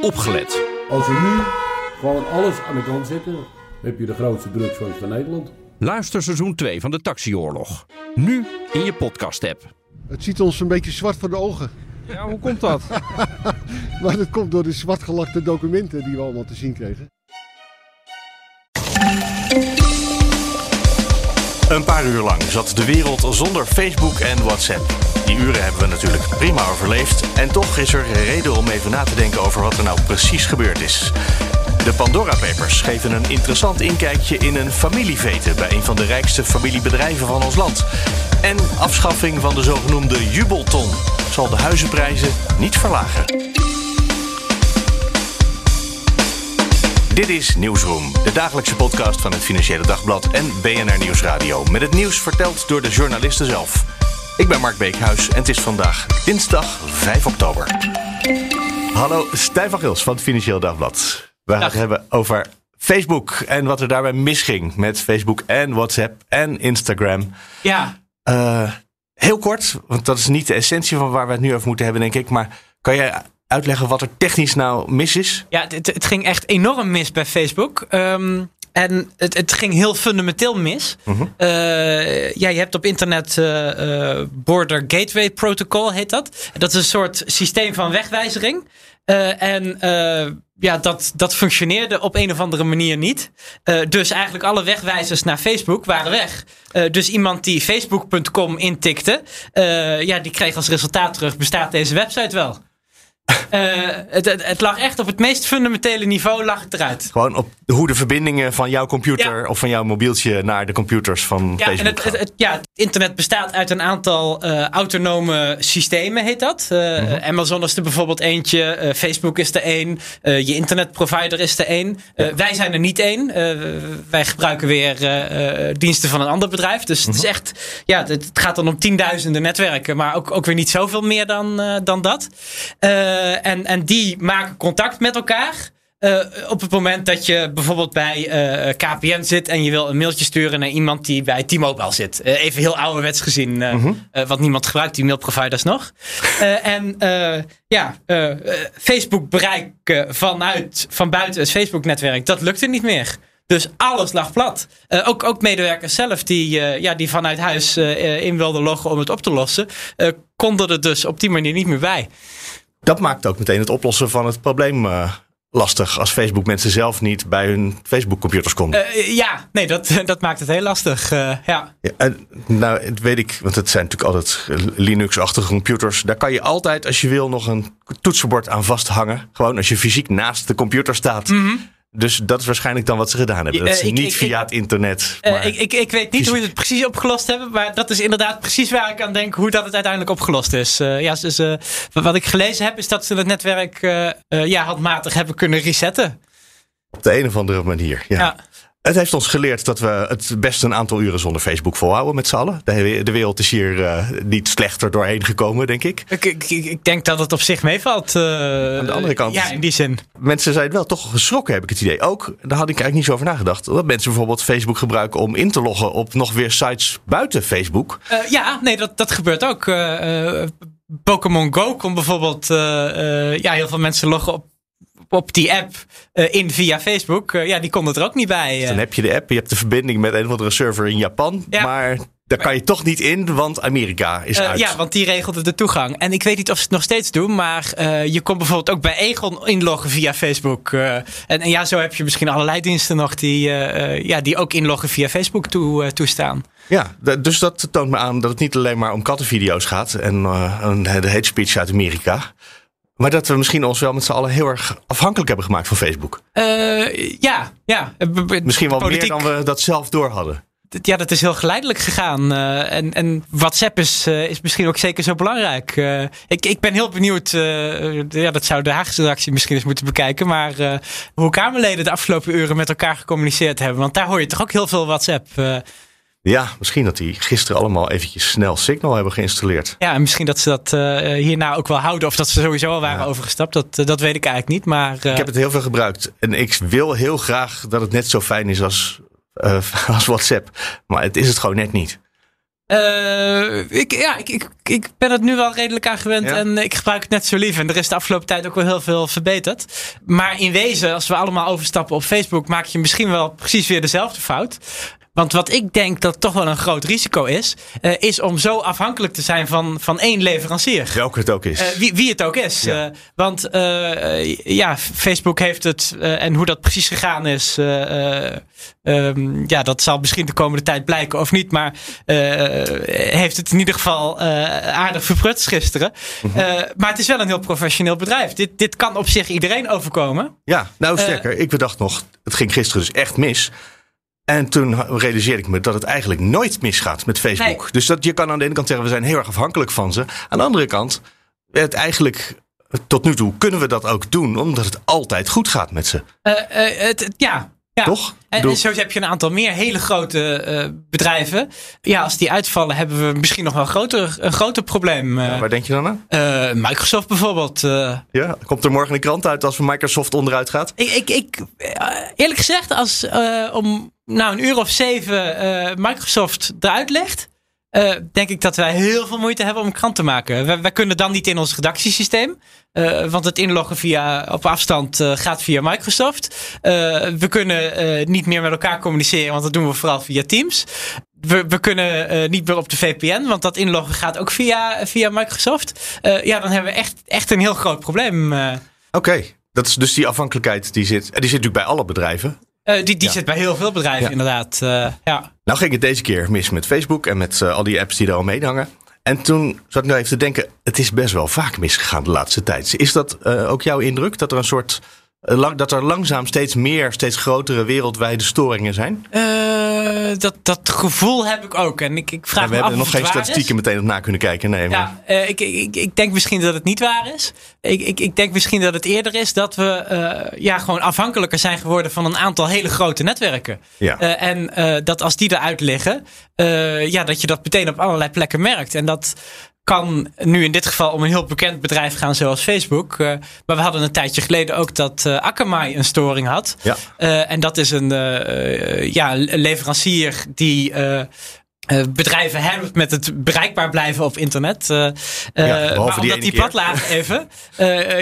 opgelet. Als we nu gewoon alles aan de kant zetten, heb je de grootste drugsfans van Nederland. Luister seizoen 2 van de Taxioorlog. Nu in je podcast-app. Het ziet ons een beetje zwart voor de ogen. Ja, hoe komt dat? Maar dat komt door de zwartgelakte documenten die we allemaal te zien kregen. Een paar uur lang zat de wereld zonder Facebook en WhatsApp. Die uren hebben we natuurlijk prima overleefd. En toch is er reden om even na te denken over wat er nou precies gebeurd is. De Pandora Papers geven een interessant inkijkje in een familieveten bij een van de rijkste familiebedrijven van ons land. En afschaffing van de zogenoemde jubelton zal de huizenprijzen niet verlagen. Dit is Nieuwsroom, de dagelijkse podcast van het Financiële Dagblad en BNR Nieuwsradio. Met het nieuws verteld door de journalisten zelf. Ik ben Mark Beekhuis en het is vandaag dinsdag 5 oktober. Hallo, Stijn van Gils van het Financiële Dagblad. We gaan het hebben over Facebook en wat er daarbij misging met Facebook en WhatsApp en Instagram. Ja, Eh, heel kort, want dat is niet de essentie van waar we het nu over moeten hebben, denk ik. Maar kan jij uitleggen wat er technisch nou mis is? ja het, het ging echt enorm mis bij Facebook. Ehm, en het, het ging heel fundamenteel mis. Eh, ja, je hebt op internet eh, eh, Border Gateway Protocol, heet dat. Dat is een soort systeem van wegwijzering. En ja, dat, dat functioneerde op een of andere manier niet. Dus eigenlijk alle wegwijzers naar Facebook waren weg. Dus iemand die facebook.com intikte, ja, die kreeg als resultaat terug: bestaat deze website wel? Eh, het, het, het lag echt op het meest fundamentele niveau lag het eruit. Gewoon op hoe de verbindingen van jouw computer Ja. of van jouw mobieltje naar de computers van Ja, Facebook en het, gaan. het, het- ja, het internet bestaat uit een aantal eh, autonome systemen, heet dat. Eh, Mhm. Amazon is er bijvoorbeeld eentje, Facebook is er één, je internetprovider is er één. Wij zijn er niet één. Wij gebruiken weer diensten van een ander bedrijf. Dus het is Mhm. echt, ja, het, het gaat dan om tienduizenden netwerken, maar ook, ook weer niet zoveel meer dan, dan dat. Eh, en, en die maken contact met elkaar. Eh, op het moment dat je bijvoorbeeld bij eh, KPN zit en je wil een mailtje sturen naar iemand die bij T-Mobile zit. Eh, even heel ouderwets gezien, eh, eh, want niemand gebruikt die mailproviders nog. Eh, en eh, ja, eh, eh, Facebook bereiken vanuit, van buiten het Facebook-netwerk, dat lukte niet meer. Dus alles lag plat. Eh, ook, ook medewerkers zelf die, eh, ja, die vanuit huis eh, in wilden loggen om het op te lossen, eh, konden er dus op die manier niet meer bij. Dat maakt ook meteen het oplossen van het probleem eh, lastig. Als Facebook mensen zelf niet bij hun Facebook-computers komt. Eh, ja, nee, dat, dat maakt het heel lastig. eh, ja. Ja, en, nou, het weet ik, want het zijn natuurlijk altijd Linux-achtige computers. Daar kan je altijd, als je wil, nog een toetsenbord aan vasthangen. Gewoon als je fysiek naast de computer staat. Dus dat is waarschijnlijk dan wat ze gedaan hebben. Dat is ik- niet ik- via ik- het internet. Eh, maar- ik, ik, ik weet niet hoe je het precies opgelost hebben, maar dat is inderdaad precies waar ik aan denk hoe dat het uiteindelijk opgelost is. Eh, ja, dus, wat- ik gelezen heb, is dat ze het netwerk eh, ja, handmatig hebben kunnen resetten. Op de een of andere manier. Ja. Ja. Het heeft ons geleerd dat we het best een aantal uren zonder Facebook volhouden met z'n allen. De, wereld is hier eh, niet slechter doorheen gekomen, denk ik. Ik, ik, ik- denk dat het op zich meevalt. eh, Aan de andere kant- Ja, in die zin. Mensen zijn wel toch geschrokken, heb ik het idee. Ook, daar had ik eigenlijk niet zo over nagedacht. Dat mensen bijvoorbeeld Facebook gebruiken om in te loggen op nog weer sites buiten Facebook. Eh, ja, nee, dat, dat gebeurt ook. Pokémon Go komt bijvoorbeeld. ja, heel veel mensen loggen op, op die app eh, in via Facebook. Eh, ja, die konden er ook niet bij. eh. Dan heb je de app, je hebt de verbinding met een of andere server in Japan. Ja. Maar daar kan je toch niet in, want Amerika is uit. ja, want die regelde de toegang. En ik weet niet of ze het nog steeds doen, maar je kon bijvoorbeeld ook bij Egon inloggen via Facebook. en, en ja, zo heb je misschien allerlei diensten nog die, ja, die ook inloggen via Facebook toe, toestaan. Ja, dus dat toont me aan dat het niet alleen maar om kattenvideo's gaat en en de hate speech uit Amerika. Maar dat we misschien ons wel met z'n allen heel erg afhankelijk hebben gemaakt van Facebook. Eh, ja, ja. Misschien wel politiek- meer dan we dat zelf door hadden. ja, dat is heel geleidelijk gegaan. eh, en, en WhatsApp is, eh, is misschien ook zeker zo belangrijk. Ik, ik ben heel benieuwd. ja, dat zou de Haagse redactie misschien eens moeten bekijken. Maar hoe Kamerleden de afgelopen uren met elkaar gecommuniceerd hebben. Want daar hoor je toch ook heel veel WhatsApp. Ja, misschien dat die gisteren allemaal eventjes snel Signal hebben geïnstalleerd. ja, en misschien dat ze dat eh, hierna ook wel houden. Of dat ze sowieso al waren Ja. overgestapt. Dat, eh, dat weet ik eigenlijk niet. Maar eh, Ik heb het heel veel gebruikt. En ik wil heel graag dat het net zo fijn is als, als WhatsApp. Maar het is het gewoon net niet. Ik, ja, ik, ik, ik ben het nu wel redelijk aan gewend Ja? en ik gebruik het net zo lief. En er is de afgelopen tijd ook wel heel veel verbeterd. Maar in wezen, als we allemaal overstappen op Facebook, maak je misschien wel precies weer dezelfde fout. Want wat ik denk dat toch wel een groot risico is, eh, is om zo afhankelijk te zijn van, van één leverancier. Welke het ook is. Eh, wie, wie het ook is. Ja. Eh, want ja, Facebook heeft het en hoe dat precies gegaan is. eh, eh, ehm, ja, dat zal misschien de komende tijd blijken of niet. Maar heeft het in ieder geval aardig verprutst gisteren. Mhm. Maar het is wel een heel professioneel bedrijf. Dit, dit kan op zich iedereen overkomen. Ja, nou sterker. ik bedacht nog, het ging gisteren dus echt mis. En toen realiseerde ik me dat het eigenlijk nooit misgaat met Facebook. Nee. Dus dat, je kan aan de ene kant zeggen, we zijn heel erg afhankelijk van ze. Aan de andere kant, het eigenlijk, tot nu toe kunnen we dat ook doen. Omdat het altijd goed gaat met ze. Eh, eh, het- ja, ja. Toch? En, zo heb je een aantal meer hele grote eh, bedrijven. Ja, als die uitvallen, hebben we misschien nog wel een groter, een groter probleem. Eh, Waar denk je dan aan? eh, Microsoft bijvoorbeeld. Ja, komt er morgen een krant uit als Microsoft onderuit gaat? Ik, ik, ik, eerlijk gezegd, als om nou, een uur of zeven Microsoft eruit legt, eh, denk ik dat wij heel veel moeite hebben om een krant te maken. Wij, kunnen dan niet in ons redactiesysteem, eh, want het inloggen via, op afstand eh, gaat via Microsoft. We kunnen niet meer met elkaar communiceren, want dat doen we vooral via Teams. We, we kunnen niet meer op de VPN, want dat inloggen gaat ook via, via Microsoft. Ja, dan hebben we echt, echt een heel groot probleem. Oké, dat is dus die afhankelijkheid die zit. Die zit natuurlijk bij alle bedrijven. Eh, die die Ja. zit bij heel veel bedrijven, inderdaad. Eh, ja. Nou ging het deze keer mis met Facebook en met eh, al die apps die er al mee hangen. En toen zat ik nou even te denken, het is best wel vaak misgegaan de laatste tijd. Is dat ook jouw indruk, dat er een soort... dat er langzaam steeds meer, steeds grotere wereldwijde storingen zijn? Eh, dat, dat gevoel heb ik ook. En ik, ik vraag Ja, we me af hebben nog geen statistieken is. meteen op na kunnen kijken. Nee, maar, Ja, eh, ik, ik, ik denk misschien dat het niet waar is. Ik, ik, ik denk misschien dat het eerder is dat we eh, ja, gewoon afhankelijker zijn geworden van een aantal hele grote netwerken. ja. En dat als die eruit liggen, ja, dat je dat meteen op allerlei plekken merkt. En dat kan nu in dit geval om een heel bekend bedrijf gaan zoals Facebook. Eh, maar we hadden een tijdje geleden ook dat eh Akamai een storing had. ja. Eh, en dat is een ja, leverancier die bedrijven helpt met het bereikbaar blijven op internet. Eh, behalve maar die omdat die plat lagen even,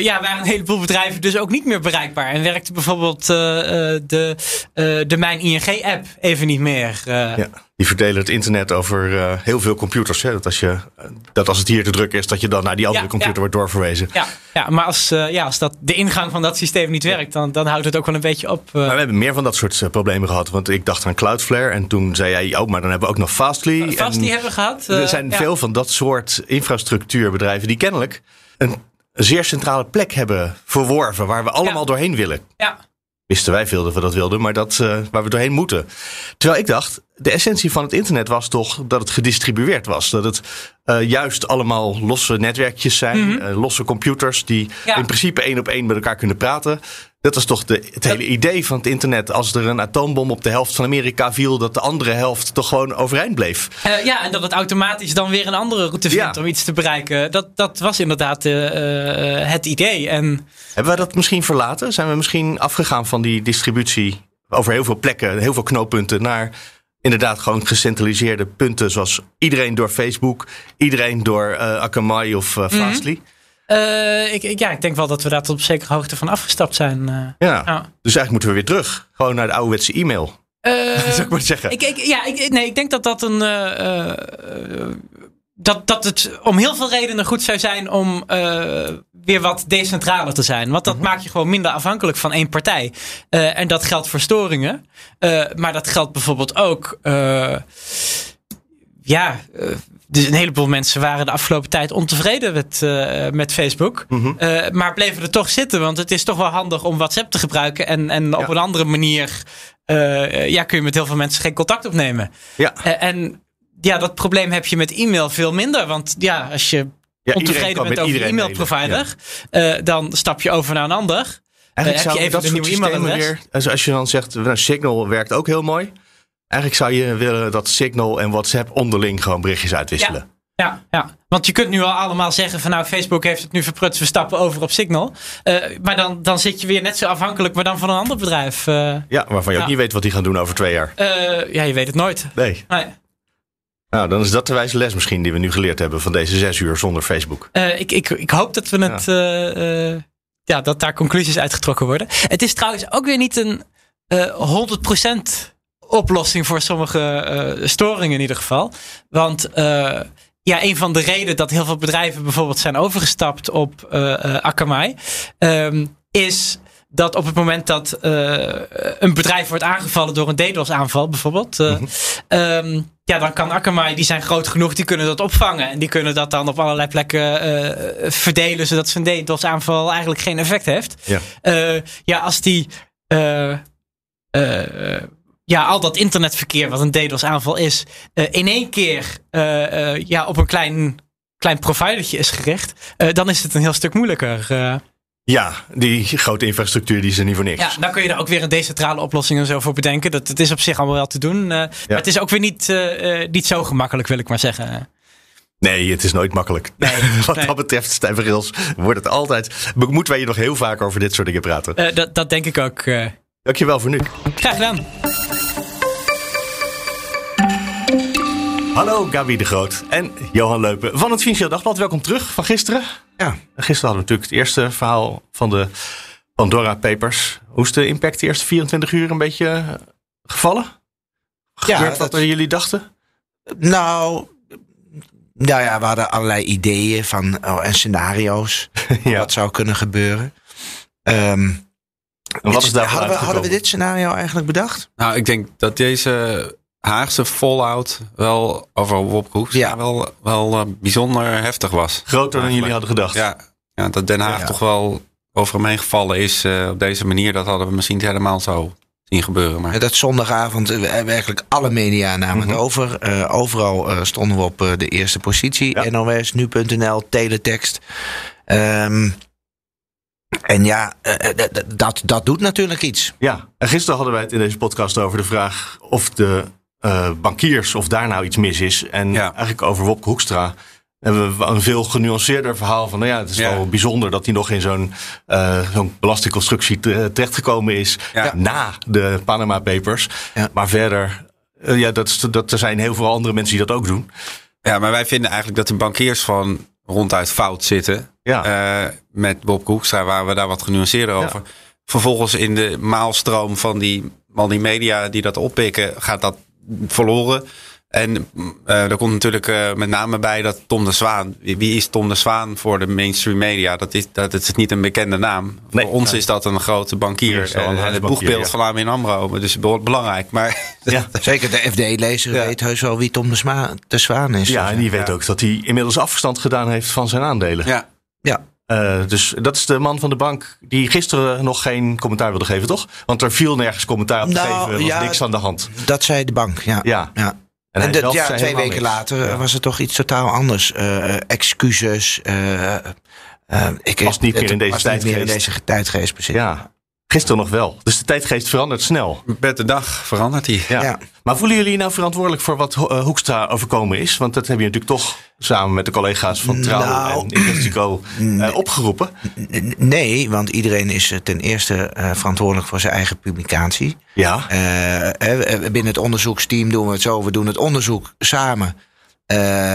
ja, waren een heleboel bedrijven dus ook niet meer bereikbaar. En werkte bijvoorbeeld de, de Mijn ING-app even niet meer. Ja, die verdelen het internet over eh, heel veel computers. Hè? Dat, als je, dat als het hier te druk is, dat je dan naar die andere Ja, computer ja. wordt doorverwezen. Ja, ja, maar als, eh, ja, als dat, de ingang van dat systeem niet werkt, dan, dan houdt het ook wel een beetje op. Maar we hebben meer van dat soort problemen gehad. Want ik dacht aan Cloudflare. En toen zei jij, oh, maar dan hebben we ook nog Fastly. En die hebben we gehad. er zijn veel van dat soort infrastructuurbedrijven die kennelijk een zeer centrale plek hebben verworven. Waar we allemaal doorheen willen. Ja, Wisten wij veel dat we dat wilden, maar dat eh, waar we doorheen moeten. Terwijl ik dacht, de essentie van het internet was toch dat het gedistribueerd was. Dat het eh, juist allemaal losse netwerkjes zijn, eh, losse computers die Mhm. Ja. in principe één op één met elkaar kunnen praten. Dat was toch de, het hele idee van het internet. Als er een atoombom op de helft van Amerika viel, dat de andere helft toch gewoon overeind bleef. Eh, ja, en dat het automatisch dan weer een andere route vindt Ja. om iets te bereiken. Dat, dat was inderdaad eh, eh, het idee. En Hebben wij dat misschien verlaten? Zijn we misschien afgegaan van die distributie over heel veel plekken, heel veel knooppunten, naar inderdaad gewoon gecentraliseerde punten zoals iedereen door Facebook, iedereen door Akamai of Mhm. Fastly? Eh, ik, ik- ja, ik denk wel dat we daar tot op zekere hoogte van afgestapt zijn. eh. Ja. Dus eigenlijk moeten we weer terug. Gewoon naar de ouderwetse e-mail, Eh, zou ik maar zeggen. ik, ik, ja, ik, nee, ik denk dat dat een. dat, dat het om heel veel redenen goed zou zijn om weer wat decentraler te zijn. Want dat maakt je gewoon minder afhankelijk van één partij. En dat geldt voor storingen. Maar dat geldt bijvoorbeeld ook. ja. Dus een heleboel mensen waren de afgelopen tijd ontevreden met, eh, met Facebook. Mhm. Eh, maar bleven er toch zitten. Want het is toch wel handig om WhatsApp te gebruiken. En, en op Ja. een andere manier eh, ja, kun je met heel veel mensen geen contact opnemen. Ja. En ja, dat probleem heb je met e-mail veel minder. Want ja, als je Ja, ontevreden bent over je iedereen e-mailprovider, eh, dan stap je over naar een ander. Eigenlijk heb je even dat nieuwe e-mailadres? weer, als je dan zegt, nou, Signal werkt ook heel mooi. Eigenlijk zou je willen dat Signal en WhatsApp onderling gewoon berichtjes uitwisselen. Ja, ja, want je kunt nu al allemaal zeggen van nou, Facebook heeft het nu verprutst, we stappen over op Signal. Eh, maar dan, dan zit je weer net zo afhankelijk, maar dan van een ander bedrijf. Eh, Ja, waarvan je ook niet weet wat die gaan doen over twee jaar. eh, ja, je weet het nooit. Nee. Nee. Nou, dan is dat de wijze les misschien die we nu geleerd hebben van deze zes uur zonder Facebook. Ik, ik, ik hoop dat we het. ja, dat daar conclusies uitgetrokken worden. Het is trouwens ook weer niet een eh 100% oplossing voor sommige eh, storingen in ieder geval. Want eh, ja, een van de redenen dat heel veel bedrijven bijvoorbeeld zijn overgestapt op eh, Akamai, ehm, is dat op het moment dat een bedrijf wordt aangevallen door een DDoS-aanval bijvoorbeeld, eh, ehm, ja, dan kan Akamai, die zijn groot genoeg, die kunnen dat opvangen. En die kunnen dat dan op allerlei plekken verdelen, zodat zo'n DDoS-aanval eigenlijk geen effect heeft. Ja. Ja, als die ja, al dat internetverkeer wat een DDoS-aanval is, eh, in één keer eh, eh, ja, op een klein, klein providertje is gericht, dan is het een heel stuk moeilijker. Ja, die grote infrastructuur die is er niet voor niks. ja, dan kun je er ook weer een decentrale oplossing en zo voor bedenken. Dat, het is op zich allemaal wel te doen. eh, Maar het is ook weer niet, niet zo gemakkelijk, wil ik maar zeggen. Nee, het is nooit makkelijk. Nee, Wat nee. dat betreft, Stijn van Gils, wordt het altijd... Moeten wij hier nog heel vaak over dit soort dingen praten. Dat, dat denk ik ook. Dankjewel voor nu. graag gedaan. Hallo Gabi de Groot en Johan Leupen van het Financieel Dagblad. Welkom terug van gisteren. Ja, gisteren hadden we natuurlijk het eerste verhaal van de Pandora Papers. Hoe is de impact de eerste 24 uur een beetje eh, gevallen? Ja, Gebeurd wat dat- er jullie dachten? Nou, nou ja, we hadden allerlei ideeën van, oh, en scenario's. Ja. Wat zou kunnen gebeuren. Ehm, wat is daar hadden, we, hadden we dit scenario eigenlijk bedacht? Nou, ik denk dat deze Haagse fallout wel over Wopke Ja. wel, wel eh, bijzonder heftig was. Groter dan jullie hadden gedacht. Ja, ja dat Den Haag Ja. toch wel over hem heen gevallen is eh, op deze manier. Dat hadden we misschien niet helemaal zo zien gebeuren. Maar Dat zondagavond eh, werkelijk alle media namen Mhm. over. Eh, overal eh, stonden we op eh, de eerste positie. Ja. NOS, nu.nl, teletext. Ehm, en ja, dat, dat doet natuurlijk iets. Ja, en gisteren hadden wij het in deze podcast over de vraag of de eh, bankiers, of daar nou iets mis is. En Ja. eigenlijk over Wopke Hoekstra hebben we een veel genuanceerder verhaal van, nou ja, het is Ja. wel bijzonder dat hij nog in zo'n eh, zo'n belastingconstructie te- terechtgekomen is Ja. na de Panama Papers. Maar verder, eh, ja, dat, dat er zijn heel veel andere mensen die dat ook doen. Ja, maar wij vinden eigenlijk dat de bankiers gewoon ronduit fout zitten. Ja. Met Bob Hoekstra waren we daar wat genuanceerder over. Vervolgens in de maalstroom van die, al die media die dat oppikken, gaat dat verloren. En eh er komt natuurlijk eh, met name bij dat Tom de Zwaan. Wie is Tom de Zwaan voor de mainstream media? Dat is, dat is niet een bekende naam. Nee. voor ons is dat een grote bankier. Zo'n Eh, en het boegbeeld ja. van ABN AMRO. Dus be- belangrijk. Maar Ja. Zeker de FD-lezer Ja. weet heus wel wie Tom de, Sma de Zwaan is. Ja, en die weet ook dat hij inmiddels afstand gedaan heeft van zijn aandelen. ja, Eh, dus dat is de man van de bank die gisteren nog geen commentaar wilde geven, toch? Want er viel nergens commentaar op te Nou, geven. Er was ja. niks aan de hand. dat zei de bank. Ja. Ja. ja. En, En, zelf ja, twee weken niks. later Ja. was het toch iets totaal anders. Eh, eh, excuses. eh, eh, ik, Past niet meer in deze past niet meer in tijdgeest. deze tijdgeest precies. Ja, gisteren nog wel. Dus de tijdgeest verandert snel. met de dag verandert hij. Ja. Maar voelen jullie nou verantwoordelijk voor wat eh, Hoekstra overkomen is? Want dat heb je natuurlijk toch samen met de collega's van Trouw Nou, en Investico eh, opgeroepen. Nee, want iedereen is eh, ten eerste verantwoordelijk voor zijn eigen publicatie. Ja, binnen het onderzoeksteam doen we het zo. We doen het onderzoek samen.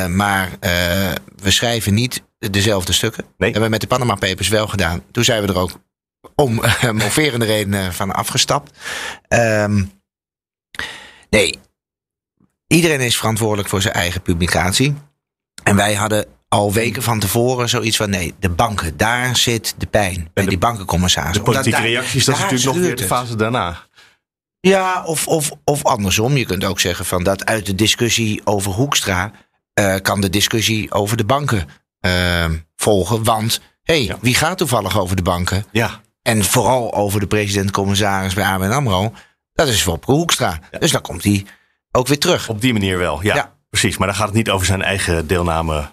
Maar we schrijven niet dezelfde stukken. Nee. hebben we met de Panama Papers wel gedaan. Toen zijn we er ook om moverende redenen van afgestapt. Ehm, nee, iedereen is verantwoordelijk voor zijn eigen publicatie. En wij hadden al weken van tevoren zoiets van... nee, de banken, daar zit de pijn. Bij de- die bankencommissaris. de Omdat politieke daar- reacties, dat is natuurlijk nog weer de fase daarna. Ja, of, of, of andersom. Je kunt ook zeggen van dat uit de discussie over Hoekstra eh, kan de discussie over de banken eh, volgen. Want hey, Ja. wie gaat toevallig over de banken? Ja, En vooral over de president-commissaris bij ABN AMRO. Dat is Wopke Hoekstra. Dus dan komt hij ook weer terug. op die manier wel. Ja, Ja. precies. Maar dan gaat het niet over zijn eigen deelname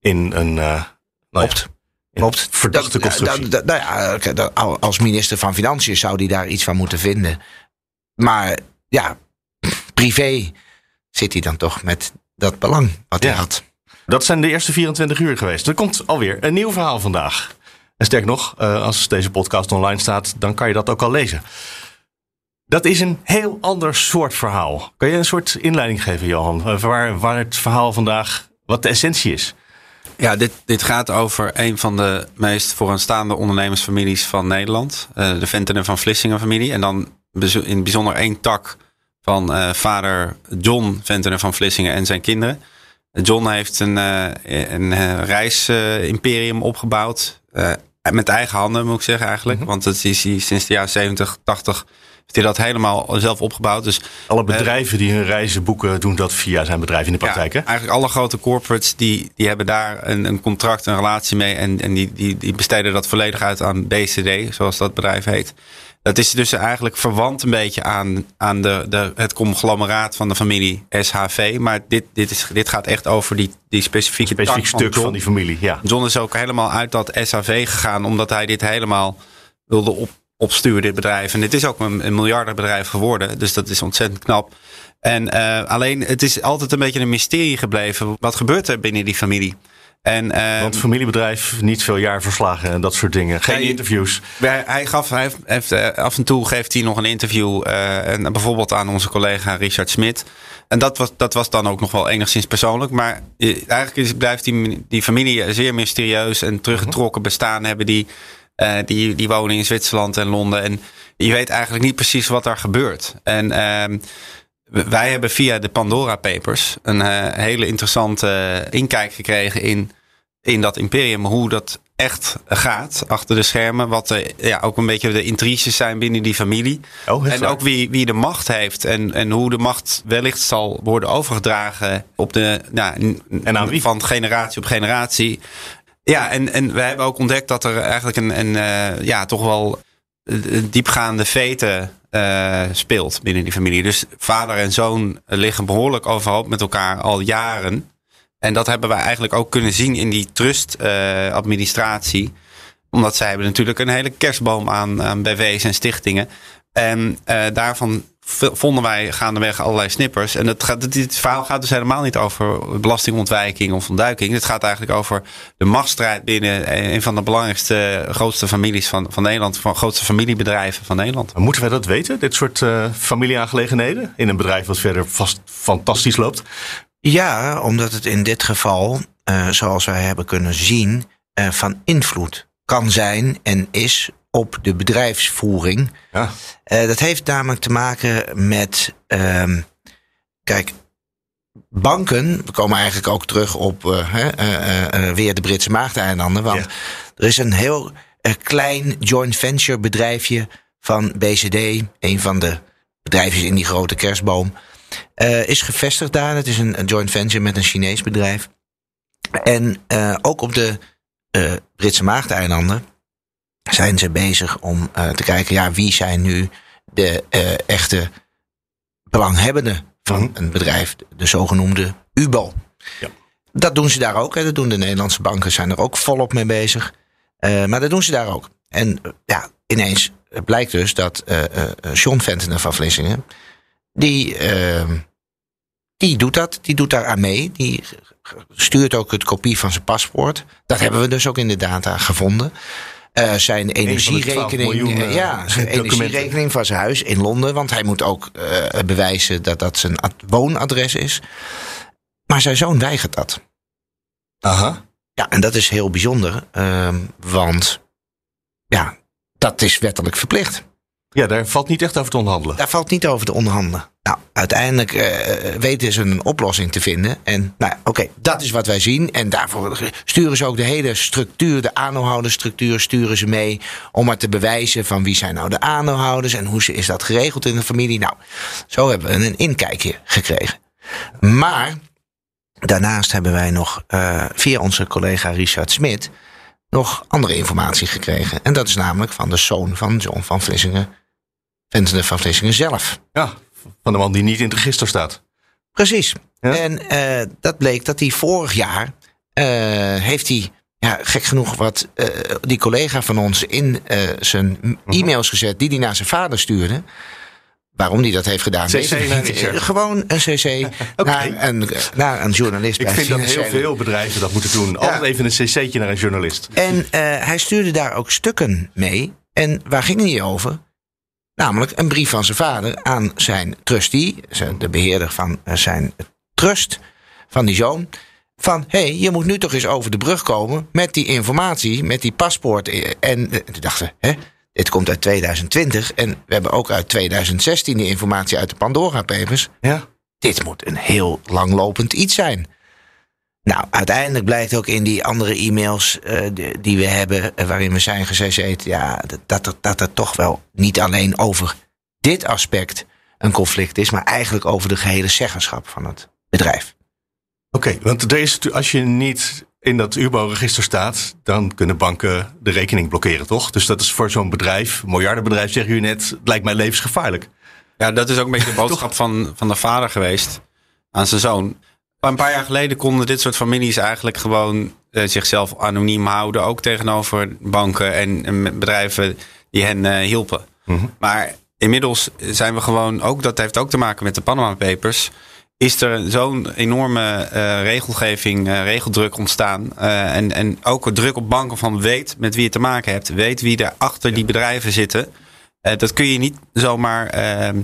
in een nou ja, Klopt. verdachte constructie. dat- dat- nou ja, als minister van Financiën zou hij daar iets van moeten vinden. Maar ja, privé zit hij dan toch met dat belang wat hij had. Dat zijn de eerste 24 uur geweest. Er komt alweer een nieuw verhaal vandaag. En sterk nog, eh, als deze podcast online staat, dan kan je dat ook al lezen. Dat is een heel ander soort verhaal. Kan je een soort inleiding geven, Johan? Waar, waar het verhaal vandaag, wat de essentie is? Ja, dit, dit gaat over een van de meest vooraanstaande ondernemersfamilies van Nederland. Uh, de Ventenen van Vlissingen familie. En dan in het bijzonder één tak van uh, vader John Ventenen van Vlissingen en zijn kinderen. John heeft een, uh, een reisimperium opgebouwd. met eigen handen moet ik zeggen eigenlijk. Mm -hmm. Want het is hij sinds de jaren 70, 80 heeft hij dat helemaal zelf opgebouwd. Dus, alle bedrijven die hun reizen boeken, doen dat via zijn bedrijf in de praktijk. Ja, hè? Eigenlijk alle grote corporates die, die hebben daar een, een contract, een relatie mee. En, en die, die, die besteden dat volledig uit aan BCD, zoals dat bedrijf heet. Dat is dus eigenlijk verwant een beetje aan, aan de, de, het conglomeraat van de familie SHV. Maar dit, dit, is, dit gaat echt over die, die specifieke Specifiek stuk van, van, die familie. Ja. John is ook helemaal uit dat SHV gegaan, omdat hij dit helemaal wilde op, opsturen, dit bedrijf. En dit is ook een, een miljardenbedrijf geworden. Dus dat is ontzettend knap. En uh, alleen, het is altijd een beetje een mysterie gebleven. Wat gebeurt er binnen die familie? En, uh, Want familiebedrijf, niet veel jaarverslagen en dat soort dingen. Geen hij, interviews. Hij, gaf, hij heeft, uh, af en toe geeft hij nog een interview. Uh, en bijvoorbeeld aan onze collega Richard Smit. En dat was, dat was dan ook nog wel enigszins persoonlijk. Maar eigenlijk is, blijft die, die familie zeer mysterieus en teruggetrokken bestaan hebben. Die, die, die wonen in Zwitserland en Londen. En je weet eigenlijk niet precies wat daar gebeurt. En ehm, wij hebben via de Pandora Papers een uh, hele interessante inkijk gekregen in, in dat imperium. Hoe dat echt gaat achter de schermen. Wat de, ja, ook een beetje de intriges zijn binnen die familie. Oh, en ook wie, wie de macht heeft. En, en hoe de macht wellicht zal worden overgedragen op de, nou, en aan wie? van generatie op generatie. Ja, en, en we hebben ook ontdekt dat er eigenlijk een, een uh, ja, toch wel diepgaande veten speelt binnen die familie. Dus vader en zoon liggen behoorlijk overhoop met elkaar al jaren. En dat hebben wij eigenlijk ook kunnen zien in die trustadministratie. Uh, Omdat zij hebben natuurlijk een hele kerstboom aan, aan BV's en stichtingen. En daarvan vonden wij gaandeweg allerlei snippers. En het gaat, dit verhaal gaat dus helemaal niet over belastingontwijking of ontduiking. Het gaat eigenlijk over de machtsstrijd binnen een van de belangrijkste, grootste families van, van Nederland. Van grootste familiebedrijven van Nederland. Moeten wij dat weten, dit soort uh, familieaangelegenheden? In een bedrijf wat verder vast fantastisch loopt? Ja, omdat het in dit geval, uh, zoals wij hebben kunnen zien, uh, van invloed kan zijn en is op de bedrijfsvoering. Ja. Uh, dat heeft namelijk te maken met. Uh, kijk, banken. We komen eigenlijk ook terug op uh, uh, weer de Britse Maagdeilanden. Want ja. er is een heel klein joint venture bedrijfje van BCD. Een van de bedrijfjes in die grote kerstboom. is gevestigd daar. Het is een, een, joint venture met een Chinees bedrijf. En ook op de Britse Maagdeilanden zijn ze bezig om uh, te kijken, ja, wie zijn nu de uh, echte belanghebbenden van mm. een bedrijf, de zogenoemde UBO. Ja. Dat doen ze daar ook. Hè. Dat doen de Nederlandse banken, zijn er ook volop mee bezig. Uh, maar dat doen ze daar ook. En ja, ineens blijkt dus dat John Ventenen van Vlissingen, die, ehm, die doet dat, die doet daar aan mee. Die stuurt ook het kopie van zijn paspoort. Dat hebben we dus ook in de data gevonden. Uh, zijn energierekening, uh, ja, zijn energierekening van zijn huis in Londen. Want hij moet ook uh, bewijzen dat dat zijn woonadres is. Maar zijn zoon weigert dat. Aha. Ja, en dat is heel bijzonder. Ehm, want ja, dat is wettelijk verplicht. Ja, daar valt niet echt over te onderhandelen. Daar valt niet over te onderhandelen. Nou, uiteindelijk uh, weten ze een oplossing te vinden. En nou, oké, dat is wat wij zien. En daarvoor sturen ze ook de hele structuur, de aandeelhoudersstructuur, sturen ze mee. Om maar te bewijzen van wie zijn nou de aandeelhouders en hoe is dat geregeld in de familie. Nou, zo hebben we een inkijkje gekregen. Maar daarnaast hebben wij nog uh, via onze collega Richard Smit nog andere informatie gekregen. En dat is namelijk van de zoon van John van Vlissingen, Ventenen van Vlissingen zelf. Ja, van de man die niet in het register staat. Precies. Ja? En uh, dat bleek dat hij vorig jaar uh, heeft hij, ja, gek genoeg, wat uh, die collega van ons in zijn e-mails gezet die hij naar zijn vader stuurde. Waarom hij dat heeft gedaan? CC Gewoon een cc okay. naar, een, naar een journalist. Ik vind dat heel veel bedrijven dat moeten doen. Altijd even een cc'tje naar een journalist. En hij stuurde daar ook stukken mee. En waar ging hij over? Namelijk een brief van zijn vader aan zijn trustee, de beheerder van eh, zijn trust, van die zoon. Van hé, hey, je moet nu toch eens over de brug komen met die informatie, met die paspoort. Eh, En eh, toen dachten hè, dit komt uit 2020 en we hebben ook uit 2016 die informatie uit de Pandora Papers. Ja. Dit moet een heel langlopend iets zijn. Nou, uiteindelijk blijkt ook in die andere e-mails eh, die, die we hebben, eh, waarin we zijn gezeten, ja, dat, dat, er- dat het toch wel niet alleen over dit aspect een conflict is, maar eigenlijk over de gehele zeggenschap van het bedrijf. Oké, want er is, als je niet in dat UBO-register staat, dan kunnen banken de rekening blokkeren, toch? Dus dat is voor zo'n bedrijf, een miljardenbedrijf, zeggen jullie net, het lijkt mij levensgevaarlijk. Ja, dat is ook een beetje de boodschap van, van de vader geweest aan zijn zoon. Een paar jaar geleden konden dit soort families eigenlijk gewoon eh, zichzelf anoniem houden. Ook tegenover banken en, en bedrijven die hen eh, hielpen. Maar inmiddels zijn we gewoon ook, dat heeft ook te maken met de Panama Papers. Is er zo'n enorme eh, regelgeving, regeldruk ontstaan. En, en ook druk op banken van weet met wie je te maken hebt. Weet wie er achter die bedrijven zitten. Dat kun je niet zomaar. ehm,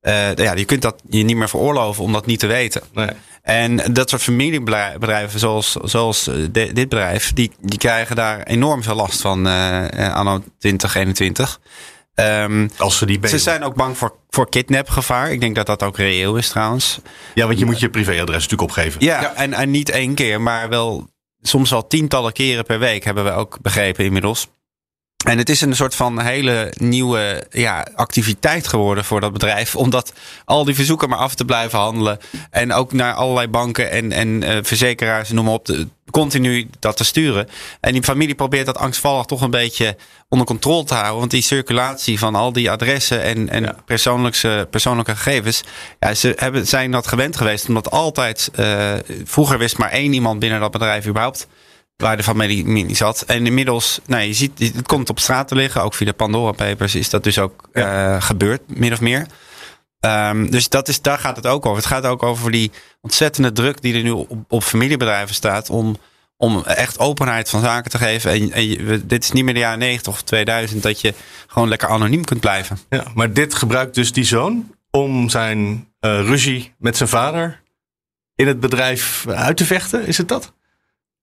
eh, ja, je kunt dat je niet meer veroorloven om dat niet te weten. Nee. En dat soort familiebedrijven, zoals, zoals eh, de- dit bedrijf, die, die krijgen daar enorm veel last van eh, eh, anno 2021. Ehm, Als ze die ze zijn ook bang voor, voor kidnapgevaar. Ik denk dat dat ook reëel is trouwens. Ja, want je moet je privéadres natuurlijk opgeven. Ja, En, en niet één keer, maar wel soms wel tientallen keren per week hebben we ook begrepen inmiddels. En het is een soort van hele nieuwe ja, activiteit geworden voor dat bedrijf. Omdat al die verzoeken maar af te blijven handelen. En ook naar allerlei banken en, en eh, verzekeraars, noem maar op, de, continu dat te sturen. En die familie probeert dat angstvallig toch een beetje onder controle te houden. Want die circulatie van al die adressen en, en Ja. persoonlijke, persoonlijke gegevens. Ja, ze hebben, zijn dat gewend geweest. Omdat altijd, eh, vroeger wist maar één iemand binnen dat bedrijf überhaupt waar de familie zat. En inmiddels, nou, je ziet, het komt op straat te liggen. Ook via de Pandora Papers is dat dus ook eh, gebeurd, min of meer. Ehm, dus dat is, daar gaat het ook over. Het gaat ook over die ontzettende druk die er nu op, op familiebedrijven staat. Om, om echt openheid van zaken te geven. En, en je- we- dit is niet meer de jaren 90 of 2000 dat je gewoon lekker anoniem kunt blijven. Ja, maar dit gebruikt dus die zoon om zijn eh, ruzie met zijn vader in het bedrijf uit te vechten. Is het dat?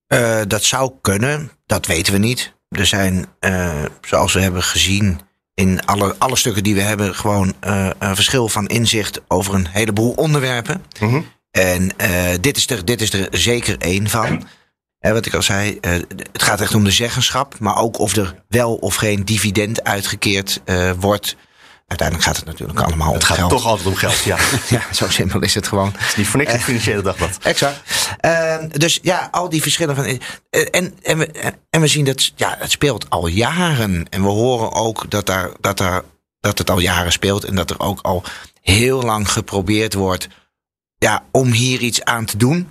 Eh, dat zou kunnen, dat weten we niet. Er zijn, eh, zoals we hebben gezien in alle, alle stukken die we hebben, gewoon eh, een verschil van inzicht over een heleboel onderwerpen. Mhm. En dit, is er, dit is er zeker één van. Hè, wat ik al zei, het gaat echt om de zeggenschap, maar ook of er wel of geen dividend uitgekeerd wordt. Uiteindelijk gaat het natuurlijk allemaal Het om gaat geld. toch altijd om geld. Ja, het Ja, zo simpel is het gewoon. is niet voor niks het financiële dagblad. Exact. Ehm, dus ja, al die verschillen van. eh, En, en, we, en we zien dat ja, het speelt al jaren. En we horen ook dat, daar, dat, daar, dat het al jaren speelt. En dat er ook al heel lang geprobeerd wordt ja, om hier iets aan te doen.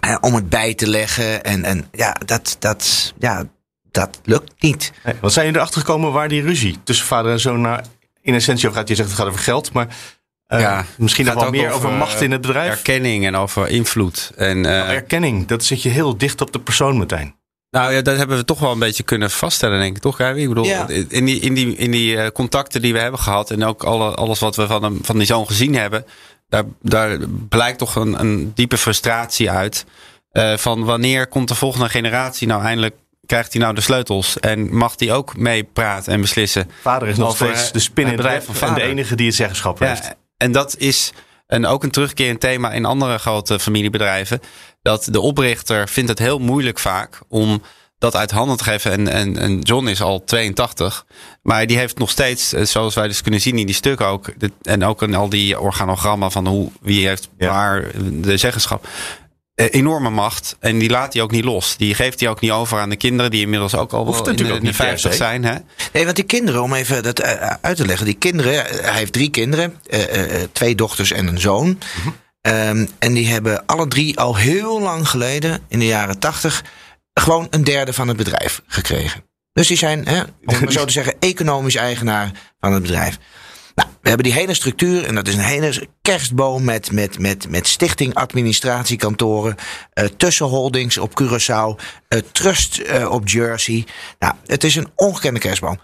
Eh, om het bij te leggen. En, en ja, dat, dat, ja, dat lukt niet. Nee, wat zijn jullie erachter gekomen waar die ruzie tussen vader en zoon nou in essentie over gaat? Je zegt het gaat over geld, maar eh, Ja, misschien nog gaat wel ook meer over, over, macht in het bedrijf. Erkenning en over invloed. En, eh, Erkenning, dat zit je heel dicht op de persoon meteen. Nou ja, dat hebben we toch wel een beetje kunnen vaststellen, denk ik. Toch, Gary? Ik bedoel, Ja. in die, in die, in die eh, contacten die we hebben gehad... en ook alle, alles wat we van, hem, van die zoon gezien hebben... daar, daar blijkt toch een, een diepe frustratie uit... eh, van wanneer komt de volgende generatie nou eindelijk... krijgt hij nou de sleutels en mag hij ook meepraten en beslissen... Vader is nog Over steeds de spin in bedrijf van en de enige die het zeggenschap heeft. En dat is een, ook een terugkerend thema in andere grote familiebedrijven. Dat de oprichter vindt het heel moeilijk vaak om dat uit handen te geven. En, en, en John is al 82. Maar die heeft nog steeds, eh, zoals wij dus kunnen zien in die stukken ook. de- en ook in al die organogrammen van hoe, wie heeft Ja. waar de zeggenschap. Eh, enorme macht. En die laat hij ook niet los. Die geeft hij ook niet over aan de kinderen. Die inmiddels ook al Hoeft wel in de, de niet per 50 se. zijn. Hè? Nee, want die kinderen, om even dat eh, uit te leggen. Die kinderen, eh, hij heeft drie kinderen. twee dochters en een zoon. Ehm, en die hebben alle drie al heel lang geleden, in de jaren tachtig... gewoon een derde van het bedrijf gekregen. Dus die zijn, hè, om het zo te zeggen, economisch eigenaar van het bedrijf. We hebben die hele structuur en dat is een hele kerstboom met, met, met, met stichting, administratiekantoren, eh, tussenholdings op Curaçao, eh, trust eh, op Jersey. Nou, het is een ongekende kerstboom.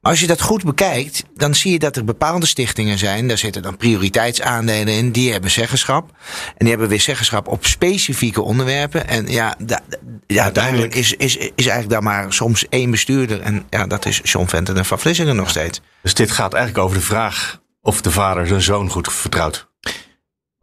Maar als je dat goed bekijkt, dan zie je dat er bepaalde stichtingen zijn. Daar zitten dan prioriteitsaandelen in. Die hebben zeggenschap. En die hebben weer zeggenschap op specifieke onderwerpen. En ja, da, ja uiteindelijk is, is, is eigenlijk daar maar soms één bestuurder. En ja, dat is John Venten van Vlissingen nog steeds. Dus dit gaat eigenlijk over de vraag of de vader zijn zoon goed vertrouwt.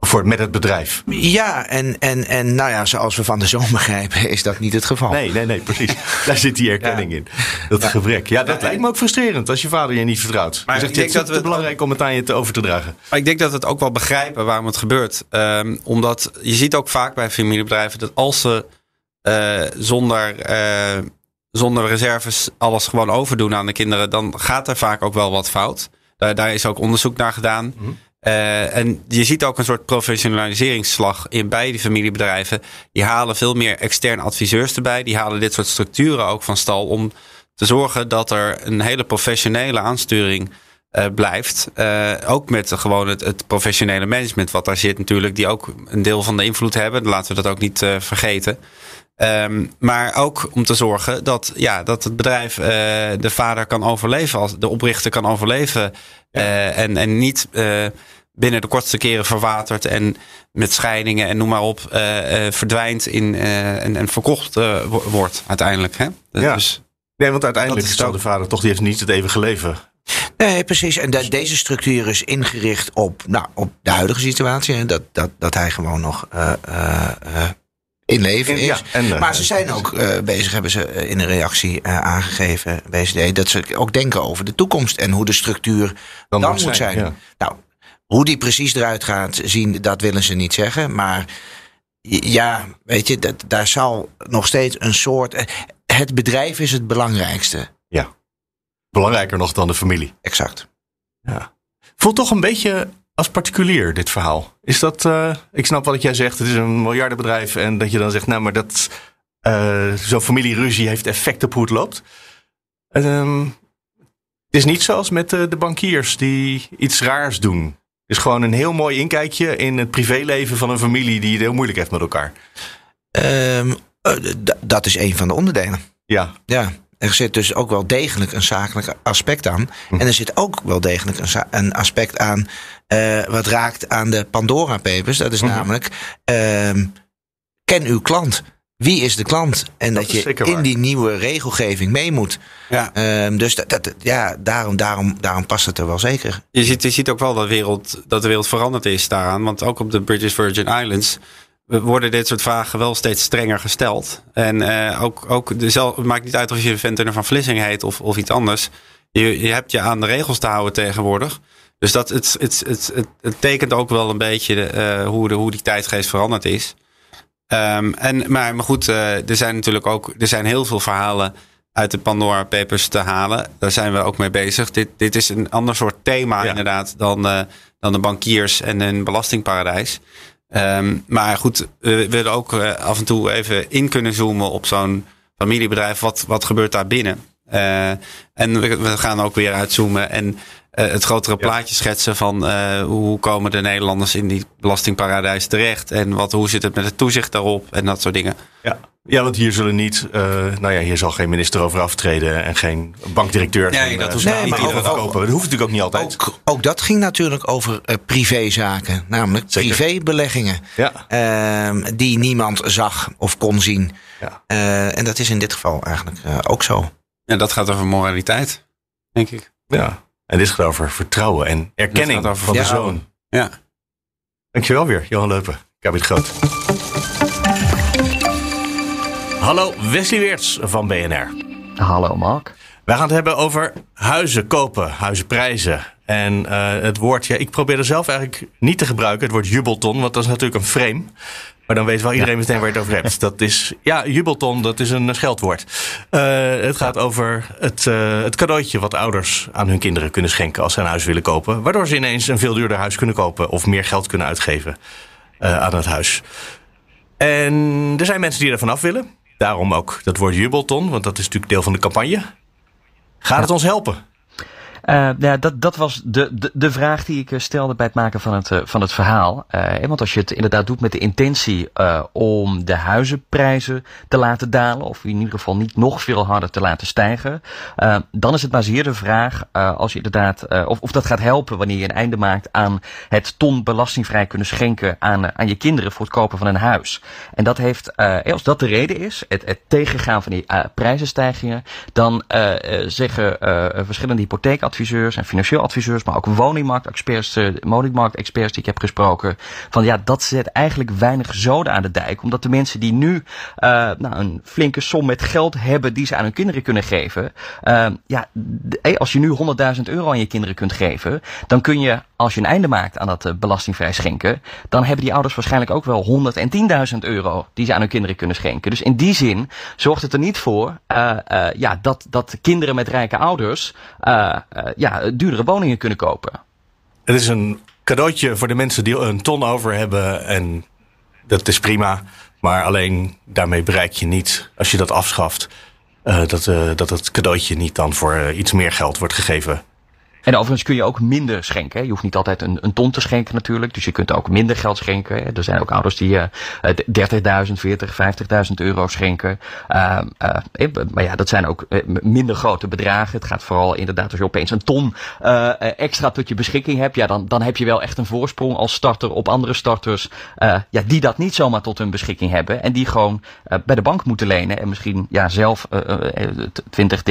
Voor, met het bedrijf. Ja, en, en, en nou ja, zoals we van de zoon begrijpen, is dat niet het geval. Nee, nee, nee, precies. Daar zit die erkenning in. Dat gebrek. Ja, dat lijkt me ook frustrerend als je vader je niet vertrouwt. Maar zegt, ik denk dat het te belangrijk om het aan je te over te dragen. Maar ik denk dat we het ook wel begrijpen waarom het gebeurt. Um, omdat je ziet ook vaak bij familiebedrijven dat als ze uh, zonder, uh, zonder reserves alles gewoon overdoen aan de kinderen, dan gaat er vaak ook wel wat fout. Uh, daar is ook onderzoek naar gedaan. Mm -hmm. Uh, en je ziet ook een soort professionaliseringsslag in beide familiebedrijven. Die halen veel meer externe adviseurs erbij. Die halen dit soort structuren ook van stal om te zorgen dat er een hele professionele aansturing uh, blijft. Uh, ook met gewoon het, het, professionele management wat daar zit natuurlijk. Die ook een deel van de invloed hebben. Laten we dat ook niet vergeten. Um, maar ook om te zorgen dat, ja, dat het bedrijf de vader kan overleven. Als de oprichter kan overleven. Ja. en, en niet binnen de kortste keren verwatert en met scheidingen en noem maar op uh, uh, verdwijnt in, uh, en, en, verkocht wordt uiteindelijk. Hè? Ja. Dus, nee, want uiteindelijk is de vader toch, die heeft niet het eeuwige leven. Nee, precies. En de, deze structuur is ingericht op, nou, op de huidige situatie. Hè? Dat, dat, dat hij gewoon nog in leven is. Ja, en, maar ze zijn ook bezig, hebben ze in een reactie aangegeven, BCD, dat ze ook denken over de toekomst en hoe de structuur dan, dan moet zijn. zijn. Ja. Nou, hoe die precies eruit gaat zien, dat willen ze niet zeggen. Maar ja, weet je, dat, daar zal nog steeds een soort. Het bedrijf is het belangrijkste. Ja. Belangrijker nog dan de familie. Exact. Ja. Voelt toch een beetje als particulier, dit verhaal. Is dat, uh, ik snap wat jij zegt, het is een miljardenbedrijf. En dat je dan zegt, nou, maar dat, uh, zo'n familieruzie heeft effect op hoe het loopt. Um, het is niet zoals met de, de bankiers die iets raars doen is gewoon een heel mooi inkijkje in het privéleven van een familie die het heel moeilijk heeft met elkaar. Um, dat is een van de onderdelen. Ja. Ja. Er zit dus ook wel degelijk een zakelijk aspect aan. Hm. En er zit ook wel degelijk een, een aspect aan. Uh, wat raakt aan de Pandora Papers. Dat is hm. namelijk. Uh, ken uw klant. Wie is de klant? En dat, dat je in die nieuwe regelgeving mee moet. Ja. Um, dus dat, dat, ja, daarom, daarom, daarom past het er wel zeker. Je ziet, je ziet ook wel dat, wereld, dat de wereld veranderd is daaraan. Want ook op de British Virgin Islands worden dit soort vragen wel steeds strenger gesteld. En uh, ook, ook dezelfde, het maakt niet uit of je Ventiner van Vlissing heet of, of iets anders. Je, je hebt je aan de regels te houden tegenwoordig. Dus dat, het, het, het, het, het tekent ook wel een beetje uh, hoe, de, hoe die tijdgeest veranderd is. Um, en, maar, maar goed, uh, er zijn natuurlijk ook er zijn heel veel verhalen uit de Pandora Papers te halen. Daar zijn we ook mee bezig. Dit, dit is een ander soort thema ja. inderdaad dan, dan de bankiers en een belastingparadijs. Um, maar goed, we willen ook uh, af en toe even in kunnen zoomen op zo'n familiebedrijf. Wat, wat gebeurt daar binnen? Uh, en we, we, gaan ook weer uitzoomen en het grotere plaatje schetsen van uh, hoe komen de Nederlanders in die belastingparadijs terecht en wat, hoe zit het met het toezicht daarop en dat soort dingen. Ja, ja want hier zullen niet, uh, nou ja, hier zal geen minister over aftreden en geen bankdirecteur. Nee, dat nee, verkopen. Dat hoeft natuurlijk ook niet altijd. Ook, ook dat ging natuurlijk over privézaken, namelijk Zeker. privébeleggingen. Ja. Ehm, die niemand zag of kon zien. Ja. en dat is in dit geval eigenlijk ook zo. En dat gaat over moraliteit, denk ik. Ja. En dit gaat over vertrouwen en erkenning over van de zoon. Ja. Dankjewel weer, Johan Leupen, Kabit Groot. Hallo, Wesley Weerts van BNR. Hallo, Mark. Wij gaan het hebben over huizen kopen, huizenprijzen. En uh, het woord, ja, ik probeer er zelf eigenlijk niet te gebruiken, het woord jubelton, want dat is natuurlijk een frame. Maar dan weet wel iedereen meteen waar je het over hebt. Dat is, ja, jubelton, dat is een scheldwoord. Uh, het gaat over het, uh, het cadeautje wat ouders aan hun kinderen kunnen schenken als ze een huis willen kopen. Waardoor ze ineens een veel duurder huis kunnen kopen of meer geld kunnen uitgeven uh, aan het huis. En er zijn mensen die er vanaf willen. Daarom ook dat woord jubelton, want dat is natuurlijk deel van de campagne. Gaat het ons helpen? Ja, dat, dat was de, de, de vraag die ik stelde bij het maken van het, uh, van het verhaal. Want als je het inderdaad doet met de intentie om de huizenprijzen te laten dalen, of in ieder geval niet nog veel harder te laten stijgen, dan is het maar zeer de vraag als je inderdaad, of, of dat gaat helpen wanneer je een einde maakt aan het ton belastingvrij kunnen schenken aan, aan je kinderen voor het kopen van een huis. En dat heeft, als dat de reden is, het, het tegengaan van die prijzenstijgingen, dan zeggen verschillende hypotheekadviseurs en financieel adviseurs, maar ook woningmarktexperts, uh, woningmarktexperts die ik heb gesproken, van ja, dat zet eigenlijk weinig zoden aan de dijk, omdat de mensen die nu uh, nou, een flinke som met geld hebben die ze aan hun kinderen kunnen geven, uh, ja, als je nu 100.000 euro aan je kinderen kunt geven, dan kun je als je een einde maakt aan dat belastingvrij schenken, dan hebben die ouders waarschijnlijk ook wel 110.000 euro die ze aan hun kinderen kunnen schenken. Dus in die zin zorgt het er niet voor ja, dat, dat kinderen met rijke ouders ja, duurdere woningen kunnen kopen. Het is een cadeautje voor de mensen die een ton over hebben en dat is prima. Maar alleen daarmee bereik je niet, als je dat afschaft, dat, dat het cadeautje niet dan voor iets meer geld wordt gegeven en overigens kun je ook minder schenken. Je hoeft niet altijd een, een ton te schenken natuurlijk. Dus je kunt ook minder geld schenken. Er zijn ook ouders die uh, 30.000, 40, 50.000 euro schenken. Uh, uh, maar ja, dat zijn ook eh, minder grote bedragen. Het gaat vooral inderdaad als je opeens een ton extra tot je beschikking hebt. Ja, dan, dan heb je wel echt een voorsprong als starter op andere starters. ja, die dat niet zomaar tot hun beschikking hebben. En die gewoon bij de bank moeten lenen. En misschien ja, zelf 20,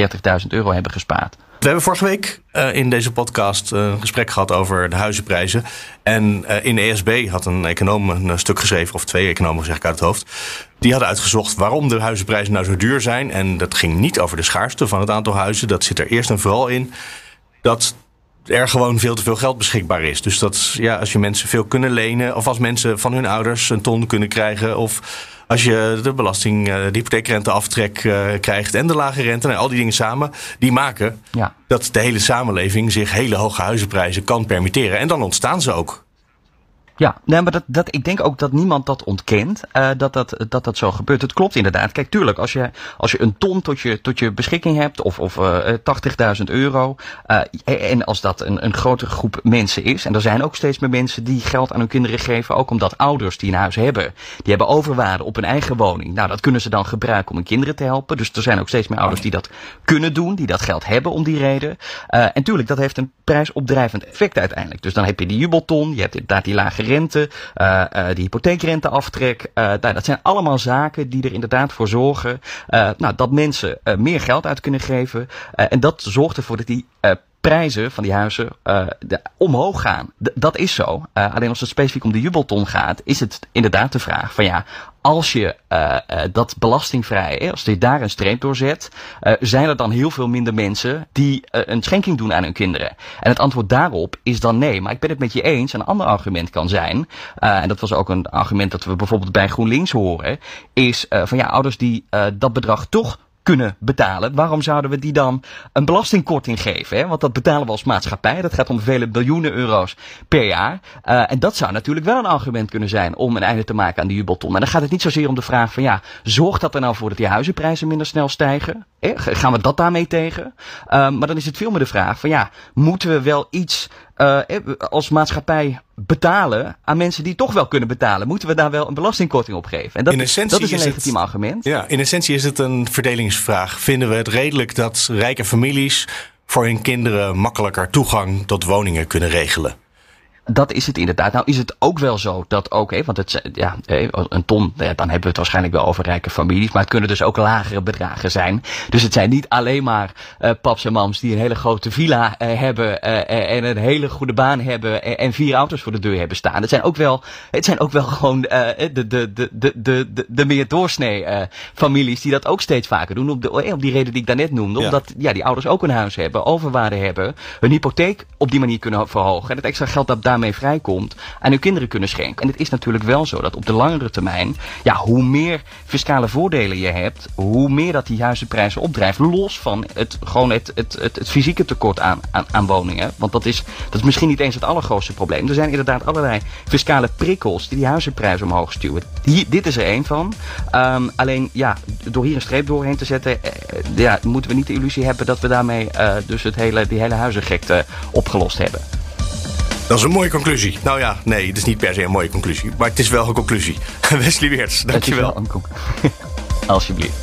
30.000 euro hebben gespaard. We hebben vorige week uh, in deze podcast uh, een gesprek gehad over de huizenprijzen. En uh, in ESB had een econoom een stuk geschreven, of twee economen zeg ik uit het hoofd. Die hadden uitgezocht waarom de huizenprijzen nou zo duur zijn. En dat ging niet over de schaarste van het aantal huizen. Dat zit er eerst en vooral in dat er gewoon veel te veel geld beschikbaar is. Dus dat ja, als je mensen veel kunnen lenen, of als mensen van hun ouders een ton kunnen krijgen, of als je de belasting, eh, de hypotheekrenteaftrek uh, krijgt en de lage rente, en nou, al die dingen samen, die maken ja. dat de hele samenleving zich hele hoge huizenprijzen kan permitteren. En dan ontstaan ze ook. Ja, nee, maar dat, dat, ik denk ook dat niemand dat ontkent, uh, dat, dat, dat dat zo gebeurt. Het klopt inderdaad. Kijk, tuurlijk, als je, als je een ton tot je, tot je beschikking hebt, of, of uh, 80.000 euro, uh, en als dat een, een grotere groep mensen is, en er zijn ook steeds meer mensen die geld aan hun kinderen geven, ook omdat ouders die een huis hebben, die hebben overwaarde op hun eigen woning. Nou, dat kunnen ze dan gebruiken om hun kinderen te helpen. Dus er zijn ook steeds meer ouders die dat kunnen doen, die dat geld hebben om die reden. En tuurlijk, dat heeft een prijsopdrijvend effect uiteindelijk. Dus dan heb je die jubelton, je hebt inderdaad die lage rente, uh, uh, die hypotheekrenteaftrek. Uh, nou, dat zijn allemaal zaken die er inderdaad voor zorgen nou, dat mensen meer geld uit kunnen geven. en dat zorgt ervoor dat die prijzen van die huizen de, omhoog gaan. Dat is zo. Alleen als het specifiek om de jubelton gaat, is het inderdaad de vraag van ja, als je uh, dat belastingvrij, als je daar een streep door zet, zijn er dan heel veel minder mensen die een schenking doen aan hun kinderen? En het antwoord daarop is dan nee. Maar ik ben het met je eens. Een ander argument kan zijn, en dat was ook een argument dat we bijvoorbeeld bij GroenLinks horen, is van ja, ouders die dat bedrag toch kunnen betalen. Waarom zouden we die dan een belastingkorting geven? Hè? Want dat betalen we als maatschappij. Dat gaat om vele biljoenen euro's per jaar. Uh, en dat zou natuurlijk wel een argument kunnen zijn om een einde te maken aan die jubelton. En dan gaat het niet zozeer om de vraag van ja, zorgt dat er nou voor dat die huizenprijzen minder snel stijgen? Hè? Gaan we dat daarmee tegen? Uh, maar dan is het veel meer de vraag van ja, moeten we wel iets uh, als maatschappij betalen aan mensen die toch wel kunnen betalen. Moeten we daar wel een belastingkorting op geven? En dat, dat is een legitiem argument. Ja, in essentie is het een verdelingsvraag. Vinden we het redelijk dat rijke families voor hun kinderen makkelijker toegang tot woningen kunnen regelen? Dat is het inderdaad. Nou is het ook wel zo dat ook, hè, want het, ja, een ton, ja, dan hebben we het waarschijnlijk wel over rijke families, maar het kunnen dus ook lagere bedragen zijn. Dus het zijn niet alleen maar uh, paps en mams die een hele grote villa uh, hebben uh, en een hele goede baan hebben en, en, vier auto's voor de deur hebben staan. Het zijn ook wel, het zijn ook wel gewoon de, de, de, de, de, de, de meer doorsnee families die dat ook steeds vaker doen. Op, de, op die reden die ik daarnet noemde. Ja. Omdat ja, die ouders ook een huis hebben, overwaarde hebben, hun hypotheek op die manier kunnen verhogen en het extra geld dat daar daarmee vrijkomt, aan uw kinderen kunnen schenken. En het is natuurlijk wel zo dat op de langere termijn, ja, hoe meer fiscale voordelen je hebt, hoe meer dat die huizenprijzen opdrijft. Los van het, gewoon het, het, het, fysieke tekort aan, aan, woningen. Want dat is, dat is misschien niet eens het allergrootste probleem. Er zijn inderdaad allerlei fiscale prikkels die die huizenprijzen omhoog stuwen. Hier, dit is er één van. Um, alleen, ja, door hier een streep doorheen te zetten, eh, ja, moeten we niet de illusie hebben dat we daarmee uh, dus het hele, die hele huizengekte opgelost hebben. Dat is een mooie conclusie. Nou ja, nee, het is niet per se een mooie conclusie. Maar het is wel een conclusie. Wesley Weerts, dankjewel. Wel een Alsjeblieft.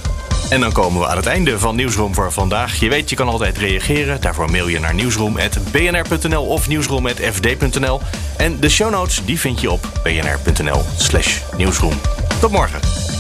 En dan komen we aan het einde van Nieuwsroom voor vandaag. Je weet, je kan altijd reageren. Daarvoor mail je naar nieuwsroom.bnr.nl of nieuwsroom.fd.nl. En de show notes die vind je op bnr.nl slash nieuwsroom. Tot morgen.